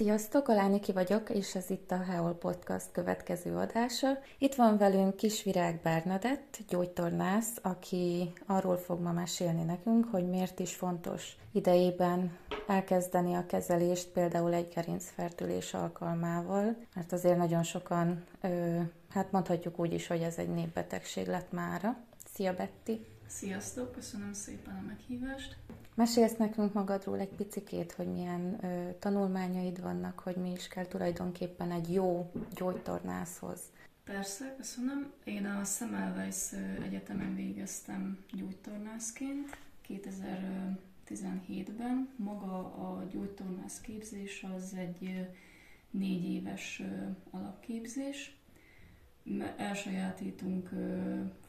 Sziasztok, Alániki vagyok, és ez itt a Heol Podcast következő adása. Itt van velünk Kisvirág Bernadett, gyógytornász, aki arról fog ma mesélni nekünk, hogy miért is fontos idejében elkezdeni a kezelést például egy gerincfertőlés alkalmával, mert azért nagyon sokan, hát mondhatjuk úgy is, hogy ez egy népbetegség lett mára. Szia Betty! Sziasztok, köszönöm szépen a meghívást. Mesélsz nekünk magadról egy picikét, hogy milyen ö, tanulmányaid vannak, hogy mi is kell tulajdonképpen egy jó gyógytornászhoz. Persze, köszönöm. Én a Semmelweis Egyetemen végeztem gyógytornászként 2017-ben. Maga a gyógytornász képzés az egy négy éves alapképzés. Elsajátítunk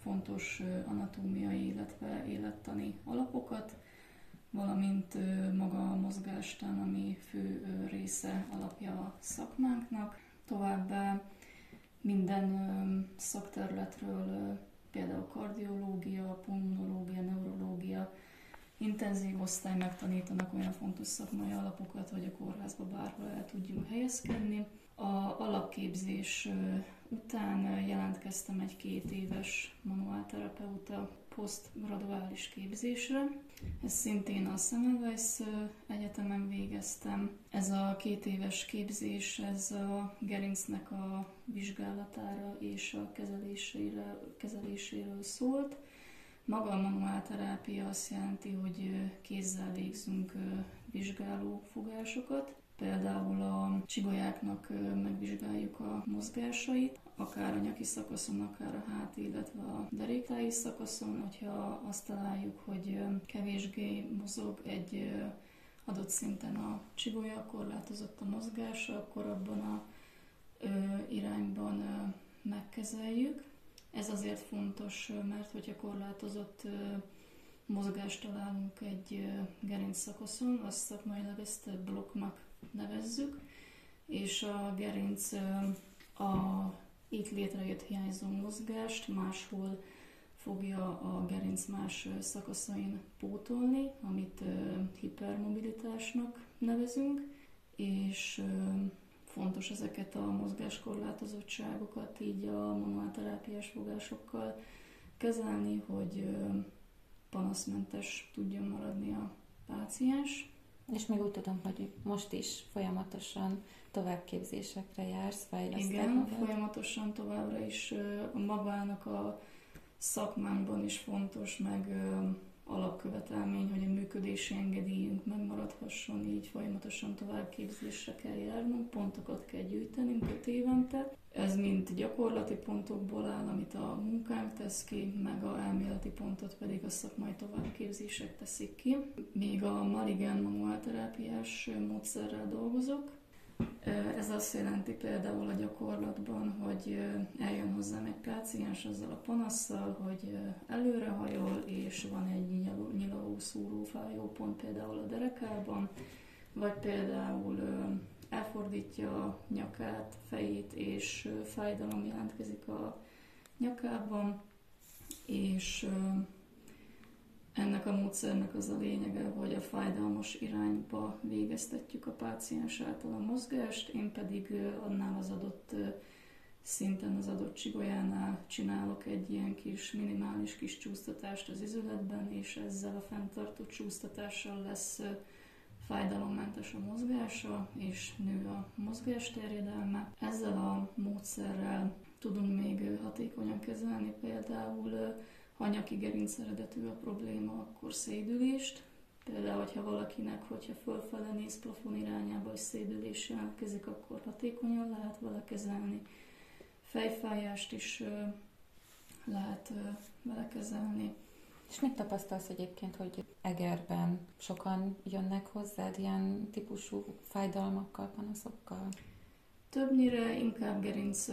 fontos anatómiai, illetve élettani alapokat, valamint maga a mozgástán, ami fő része alapja a szakmánknak. Továbbá minden szakterületről, például kardiológia, pulmonológia, neurológia, intenzív osztály megtanítanak olyan fontos szakmai alapokat, hogy a kórházba bárhol el tudjunk helyezkedni. A alapképzés után jelentkeztem egy két éves manuálterapeuta posztgraduális képzésre. Ez szintén a Semmelweis Egyetemen végeztem. Ez a két éves képzés, ez a gerincnek a vizsgálatára és a kezelésére, kezeléséről szólt. Maga a manuálterápia azt jelenti, hogy kézzel végzünk vizsgáló fogásokat, Például a csigolyáknak megvizsgáljuk a mozgásait, akár a nyaki szakaszon, akár a hát, illetve a deréktáji szakaszon, hogyha azt találjuk, hogy kevésbé mozog egy adott szinten a csigolya, korlátozott a mozgása, akkor abban a irányban megkezeljük. Ez azért fontos, mert hogyha korlátozott mozgást találunk egy gerinc szakaszon, azt szakmailag ezt blokknak nevezzük, és a gerinc a itt létrejött hiányzó mozgást máshol fogja a gerinc más szakaszain pótolni, amit hipermobilitásnak nevezünk, és fontos ezeket a mozgáskorlátozottságokat így a manuálterápiás fogásokkal kezelni, hogy panaszmentes tudjon maradni a páciens. És még úgy tudom, hogy most is folyamatosan továbbképzésekre jársz, fejleszted Igen, magad. folyamatosan továbbra is magának a szakmánkban is fontos, meg alapkövetelmény, hogy a működési engedélyünk megmaradhasson, így folyamatosan továbbképzésre kell járnunk, pontokat kell gyűjtenünk öt évente. Ez mind gyakorlati pontokból áll, amit a munkánk tesz ki, meg a elméleti pontot pedig a szakmai továbbképzések teszik ki. Még a Marigen manuálterápiás módszerrel dolgozok, ez azt jelenti például a gyakorlatban, hogy eljön hozzám egy páciens azzal a panasszal, hogy előrehajol, és van egy nyilaló szúrófájó pont például a derekában, vagy például elfordítja a nyakát, fejét, és fájdalom jelentkezik a nyakában, és ennek a módszernek az a lényege, hogy a fájdalmas irányba végeztetjük a páciens által a mozgást, én pedig annál az adott szinten az adott csigolyánál csinálok egy ilyen kis minimális kis csúsztatást az izületben, és ezzel a fenntartó csúsztatással lesz fájdalommentes a mozgása, és nő a mozgás terjedelme. Ezzel a módszerrel tudunk még hatékonyan kezelni például ha nyaki gerinc eredetű a probléma, akkor szédülést. Például, hogyha valakinek, hogyha fölfele néz plafon irányába, és szédülés jelentkezik, akkor hatékonyan lehet vele kezelni. Fejfájást is lehet vele kezelni. És mit tapasztalsz egyébként, hogy Egerben sokan jönnek hozzád ilyen típusú fájdalmakkal, panaszokkal? Többnyire inkább gerinc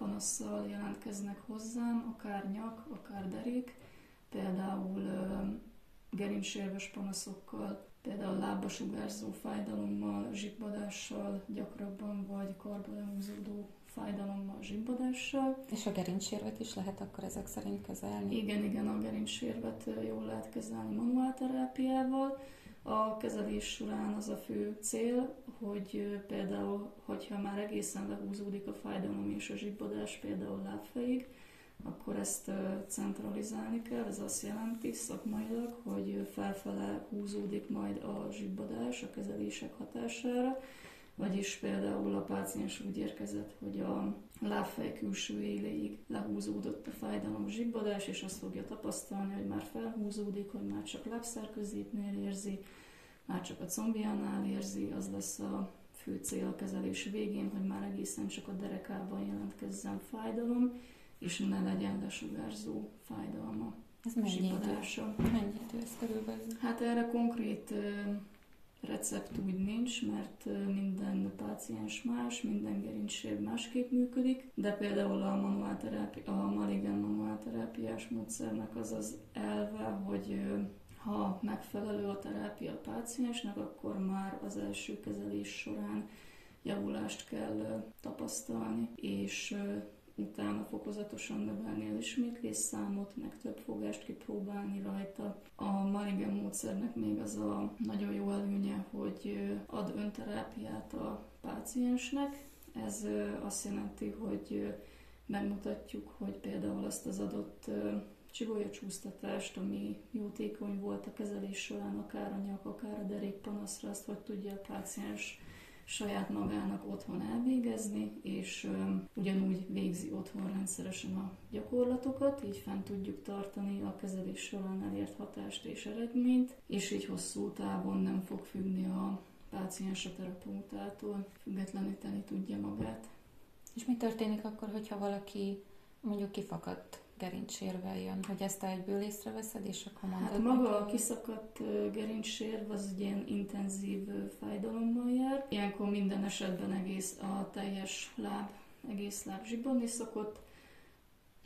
panasszal jelentkeznek hozzám, akár nyak, akár derék, például gerincsérves panaszokkal, például lábasugárzó fájdalommal, zsibbadással gyakrabban, vagy karba lehúzódó fájdalommal, zsibbadással. És a gerincsérvet is lehet akkor ezek szerint kezelni? Igen, igen, a gerincsérvet jól lehet kezelni manuálterápiával. A kezelés során az a fő cél, hogy például, hogyha már egészen lehúzódik a fájdalom és a zsibbadás, például lábfejig, akkor ezt centralizálni kell. Ez azt jelenti szakmailag, hogy felfele húzódik majd a zsibbadás a kezelések hatására, vagyis például a páciens úgy érkezett, hogy a lábfej külső éléig lehúzódott a fájdalom zsibbadás, és azt fogja tapasztalni, hogy már felhúzódik, hogy már csak lábszárközépnél érzi, már csak a combjánál érzi, az lesz a fő cél a kezelés végén, hogy már egészen csak a derekában jelentkezzen fájdalom, és ne legyen lesugárzó fájdalma. Ez mennyi idő? Mennyi idő ez körülbelül? Hát erre konkrét recept úgy nincs, mert minden páciens más, minden gerincsér másképp működik, de például a, manuálterápi, a maligen manuálterápiás módszernek az az elve, hogy ha megfelelő a terápia a páciensnek, akkor már az első kezelés során javulást kell tapasztalni, és utána fokozatosan növelni az ismétlés számot, meg több fogást kipróbálni rajta. A Marigen módszernek még az a nagyon jó előnye, hogy ad önterápiát a páciensnek. Ez azt jelenti, hogy megmutatjuk, hogy például azt az adott csúsztatást, ami jótékony volt a kezelés során, akár a nyak, akár a derékpanaszra, azt hogy tudja a páciens saját magának otthon elvégezni, és ugyanúgy végzi otthon rendszeresen a gyakorlatokat, így fent tudjuk tartani a kezelés során elért hatást és eredményt, és így hosszú távon nem fog függni a páciens a terapeutától, függetleníteni tudja magát. És mi történik akkor, hogyha valaki mondjuk kifakadt gerincsérvel jön, hogy ezt egyből észreveszed, és akkor mondod Hát maga a kiszakadt gerincsérv az egy ilyen intenzív fájdalommal jár. Ilyenkor minden esetben egész a teljes láb, egész láb zsibbadni szokott.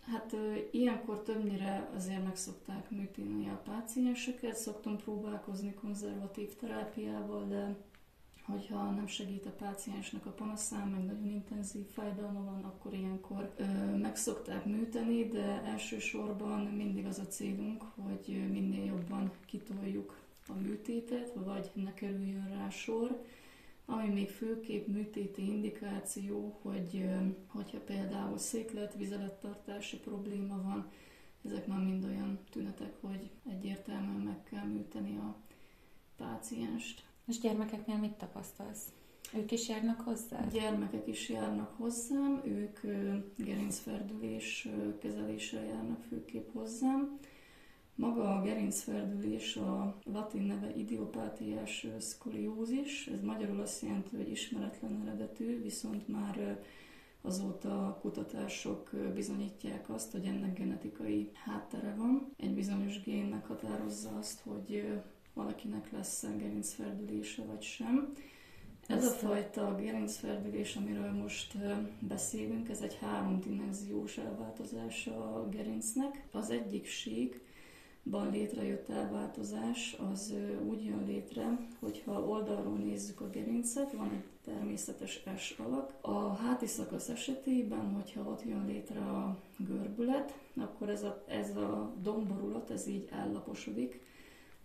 Hát ilyenkor többnyire azért meg szokták műteni a pácienseket, szoktunk próbálkozni konzervatív terápiával, de hogyha nem segít a páciensnek a panaszán, meg nagyon intenzív fájdalma van, akkor ilyenkor ö, meg szokták műteni, de elsősorban mindig az a célunk, hogy minél jobban kitoljuk a műtétet, vagy ne kerüljön rá sor. Ami még főképp műtéti indikáció, hogy hogyha például széklet, vizelettartási probléma van, ezek már mind olyan tünetek, hogy egyértelműen meg kell műteni a pácienst. És gyermekeknél mit tapasztalsz? Ők is járnak hozzá? Gyermekek is járnak hozzám, ők gerincferdülés kezelésre járnak főképp hozzám. Maga a gerincferdülés a latin neve idiopátiás szkoliózis, ez magyarul azt jelenti, hogy ismeretlen eredetű, viszont már azóta kutatások bizonyítják azt, hogy ennek genetikai háttere van. Egy bizonyos gén meghatározza azt, hogy valakinek lesz gerincferdülése vagy sem. Ez a fajta gerincferdülés, amiről most beszélünk, ez egy háromdimenziós elváltozás a gerincnek. Az egyik síkban létrejött elváltozás az úgy jön létre, hogyha oldalról nézzük a gerincet, van egy természetes S alak. A háti szakasz esetében, hogyha ott jön létre a görbület, akkor ez a, ez a domborulat, ez így ellaposodik,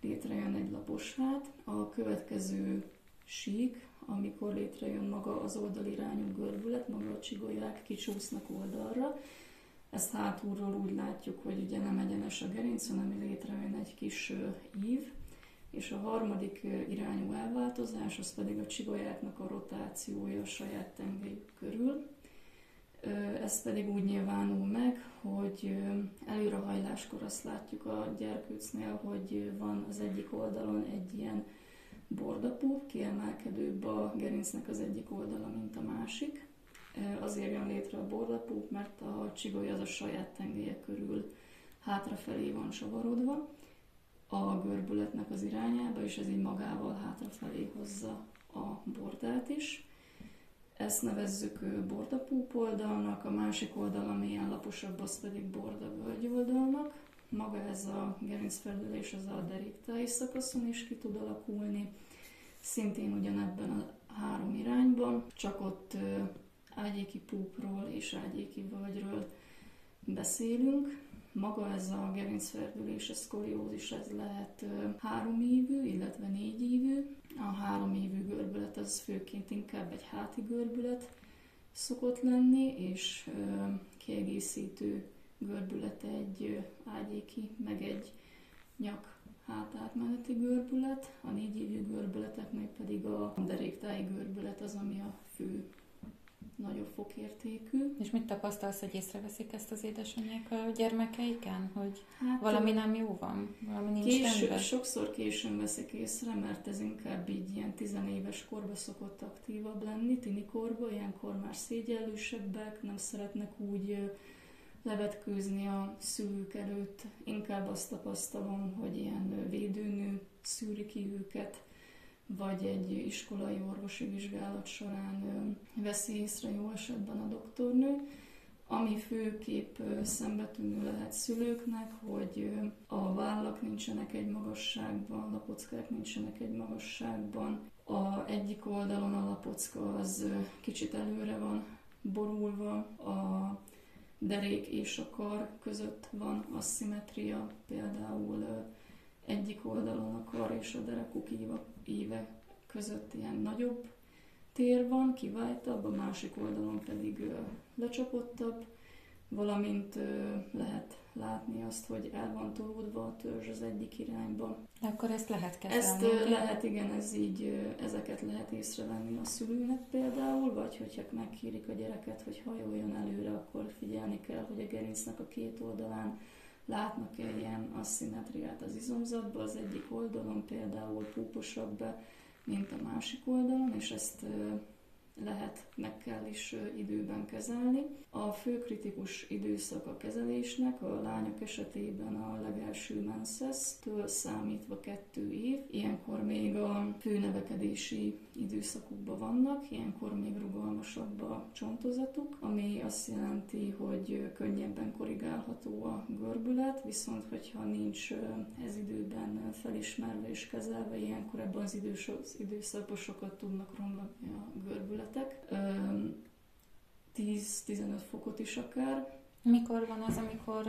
létrejön egy lapos hát. A következő sík, amikor létrejön maga az oldalirányú görbület, maga a csigolyák kicsúsznak oldalra. Ezt hátulról úgy látjuk, hogy ugye nem egyenes a gerinc, hanem létrejön egy kis ív, és a harmadik irányú elváltozás, az pedig a csigolyáknak a rotációja a saját tengelyük körül. Ez pedig úgy nyilvánul meg, hogy előrehajláskor azt látjuk a gyerkőcnél, hogy van az egyik oldalon egy ilyen bordapú, kiemelkedőbb a gerincnek az egyik oldala, mint a másik. Azért jön létre a bordapú, mert a csigoly az a saját tengelye körül hátrafelé van savarodva a görbületnek az irányába, és ez így magával hátrafelé hozza a bordát is. Ezt nevezzük borda oldalnak, a másik oldal, ami ilyen laposabb, az pedig borda oldalnak. Maga ez a gerincfelülés az a deréktáji szakaszon is ki tud alakulni, szintén ugyanebben a három irányban, csak ott ágyéki púpról és ágyéki völgyről beszélünk. Maga ez a gerincferdülés, a szkoliózis, ez lehet három évű, illetve négy évű. A három évű görbület az főként inkább egy háti görbület szokott lenni, és kiegészítő görbület egy ágyéki, meg egy nyak hátátmeneti görbület, a négy évű görbületeknél pedig a deréktáji görbület az, ami a fő nagyobb fokértékű. És mit tapasztalsz, hogy észreveszik ezt az édesanyák a gyermekeiken, hogy hát, valami nem jó van, valami nincs késő, rendben? Sokszor későn veszik észre, mert ez inkább így ilyen tizenéves korba szokott aktívabb lenni, tini korba, ilyenkor már szégyellősebbek, nem szeretnek úgy levetkőzni a szülők előtt. Inkább azt tapasztalom, hogy ilyen védőnő szűri ki őket, vagy egy iskolai orvosi vizsgálat során veszi észre jó esetben a doktornő. Ami főképp szembetűnő lehet szülőknek, hogy a vállak nincsenek egy magasságban, lapockák nincsenek egy magasságban. A egyik oldalon a lapocka az kicsit előre van borulva, a derék és a kar között van asszimetria, például egyik oldalon a kar és a derekuk íve között ilyen nagyobb tér van, kiváltabb, a másik oldalon pedig lecsapottabb, valamint lehet látni azt, hogy el van tolódva a törzs az egyik irányba. De akkor ezt lehet kezelni? Ezt lehet, igen, ez így, ezeket lehet észrevenni a szülőnek például, vagy hogyha megkérik a gyereket, hogy hajoljon előre, akkor figyelni kell, hogy a gerincnek a két oldalán látnak-e ilyen asszimetriát az izomzatban, az egyik oldalon például púposabb mint a másik oldalon, és ezt lehet, meg kell is időben kezelni. A fő kritikus időszak a kezelésnek a lányok esetében a legelső menszesztől számítva kettő év. Ilyenkor még a főnevekedési időszakukban vannak, ilyenkor még rugalmasabb a csontozatuk, ami azt jelenti, hogy könnyebben korrigálható a görbület, viszont hogyha nincs ez időben felismerve és kezelve, ilyenkor ebben az időszakban sokat tudnak romlani a görbületek. 10-15 fokot is akár. Mikor van az, amikor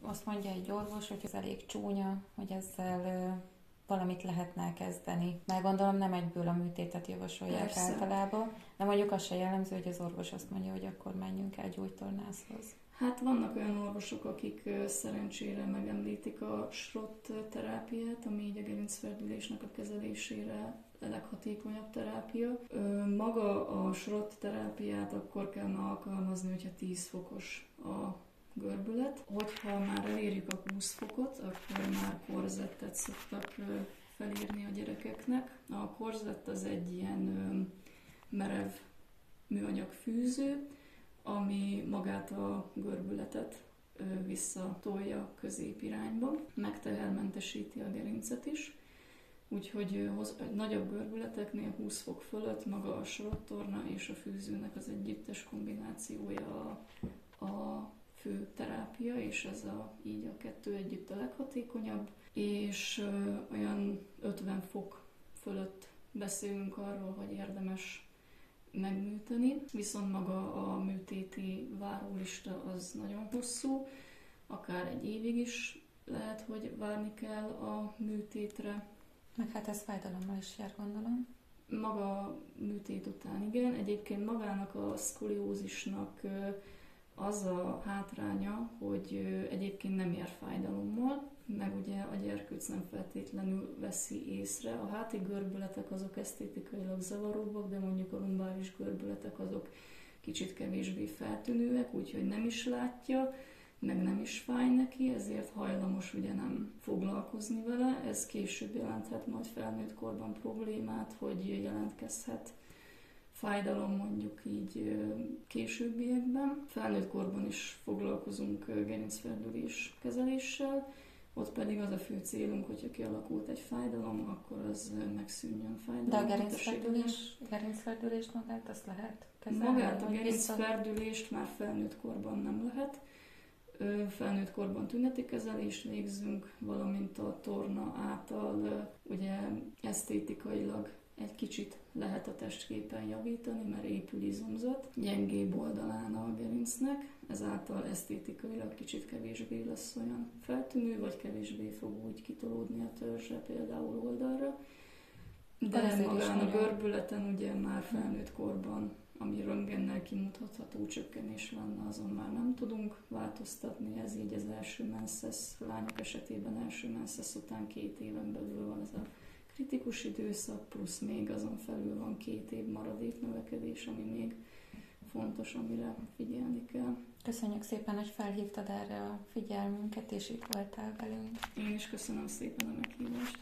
azt mondja egy orvos, hogy ez elég csúnya, hogy ezzel valamit lehetne kezdeni. Mert gondolom nem egyből a műtétet javasolják Persze. általában, de mondjuk az se jellemző, hogy az orvos azt mondja, hogy akkor menjünk el gyógytornászhoz. Hát vannak olyan orvosok, akik szerencsére megemlítik a SROT terápiát, ami így a gerincferdülésnek a kezelésére leghatékonyabb terápia. Maga a SROT terápiát akkor kell alkalmazni, hogyha 10 fokos a görbület. Hogyha már elérjük a 20 fokot, akkor már korzettet szoktak felírni a gyerekeknek. A korzett az egy ilyen merev műanyag fűző, ami magát a görbületet visszatolja középirányba, megtehermentesíti a gerincet is, úgyhogy nagyobb görbületeknél 20 fok fölött maga a sorottorna és a fűzőnek az együttes kombinációja a, a fő terápia, és ez a, így a kettő együtt a leghatékonyabb, és ö, olyan 50 fok fölött beszélünk arról, hogy érdemes megműteni, viszont maga a műtéti várólista az nagyon hosszú, akár egy évig is lehet, hogy várni kell a műtétre. Meg hát ez fájdalommal is jár, gondolom. Maga műtét után igen, egyébként magának a szkoliózisnak az a hátránya, hogy egyébként nem ér fájdalommal, meg ugye a gyerkőc nem feltétlenül veszi észre. A háti görbületek azok esztétikailag zavaróbbak, de mondjuk a lumbális görbületek azok kicsit kevésbé feltűnőek, úgyhogy nem is látja, meg nem is fáj neki, ezért hajlamos ugye nem foglalkozni vele. Ez később jelenthet majd felnőtt korban problémát, hogy jelentkezhet fájdalom mondjuk így későbbiekben. Felnőtt korban is foglalkozunk gerincferdülés kezeléssel, ott pedig az a fő célunk, hogyha kialakult egy fájdalom, akkor az megszűnjön fájdalom. De a gerincferdülés, gerincferdülést magát azt lehet kezelni? Magát a gerincferdülést már felnőtt korban nem lehet. Felnőtt korban tüneti kezelést végzünk, valamint a torna által ugye esztétikailag egy kicsit lehet a testképen javítani, mert épül izomzat, gyengébb oldalán a gerincnek, ezáltal esztétikailag kicsit kevésbé lesz olyan feltűnő, vagy kevésbé fog úgy kitolódni a törzse például oldalra. De magán a görbületen ugye már felnőtt korban, ami röntgennel kimutatható csökkenés lenne, azon már nem tudunk változtatni, ez így az első menszesz, lányok esetében első menszesz után két éven belül van ez a kritikus időszak, plusz még azon felül van két év maradék növekedés, ami még fontos, amire figyelni kell. Köszönjük szépen, hogy felhívtad erre a figyelmünket, és itt voltál velünk. Én is köszönöm szépen a meghívást.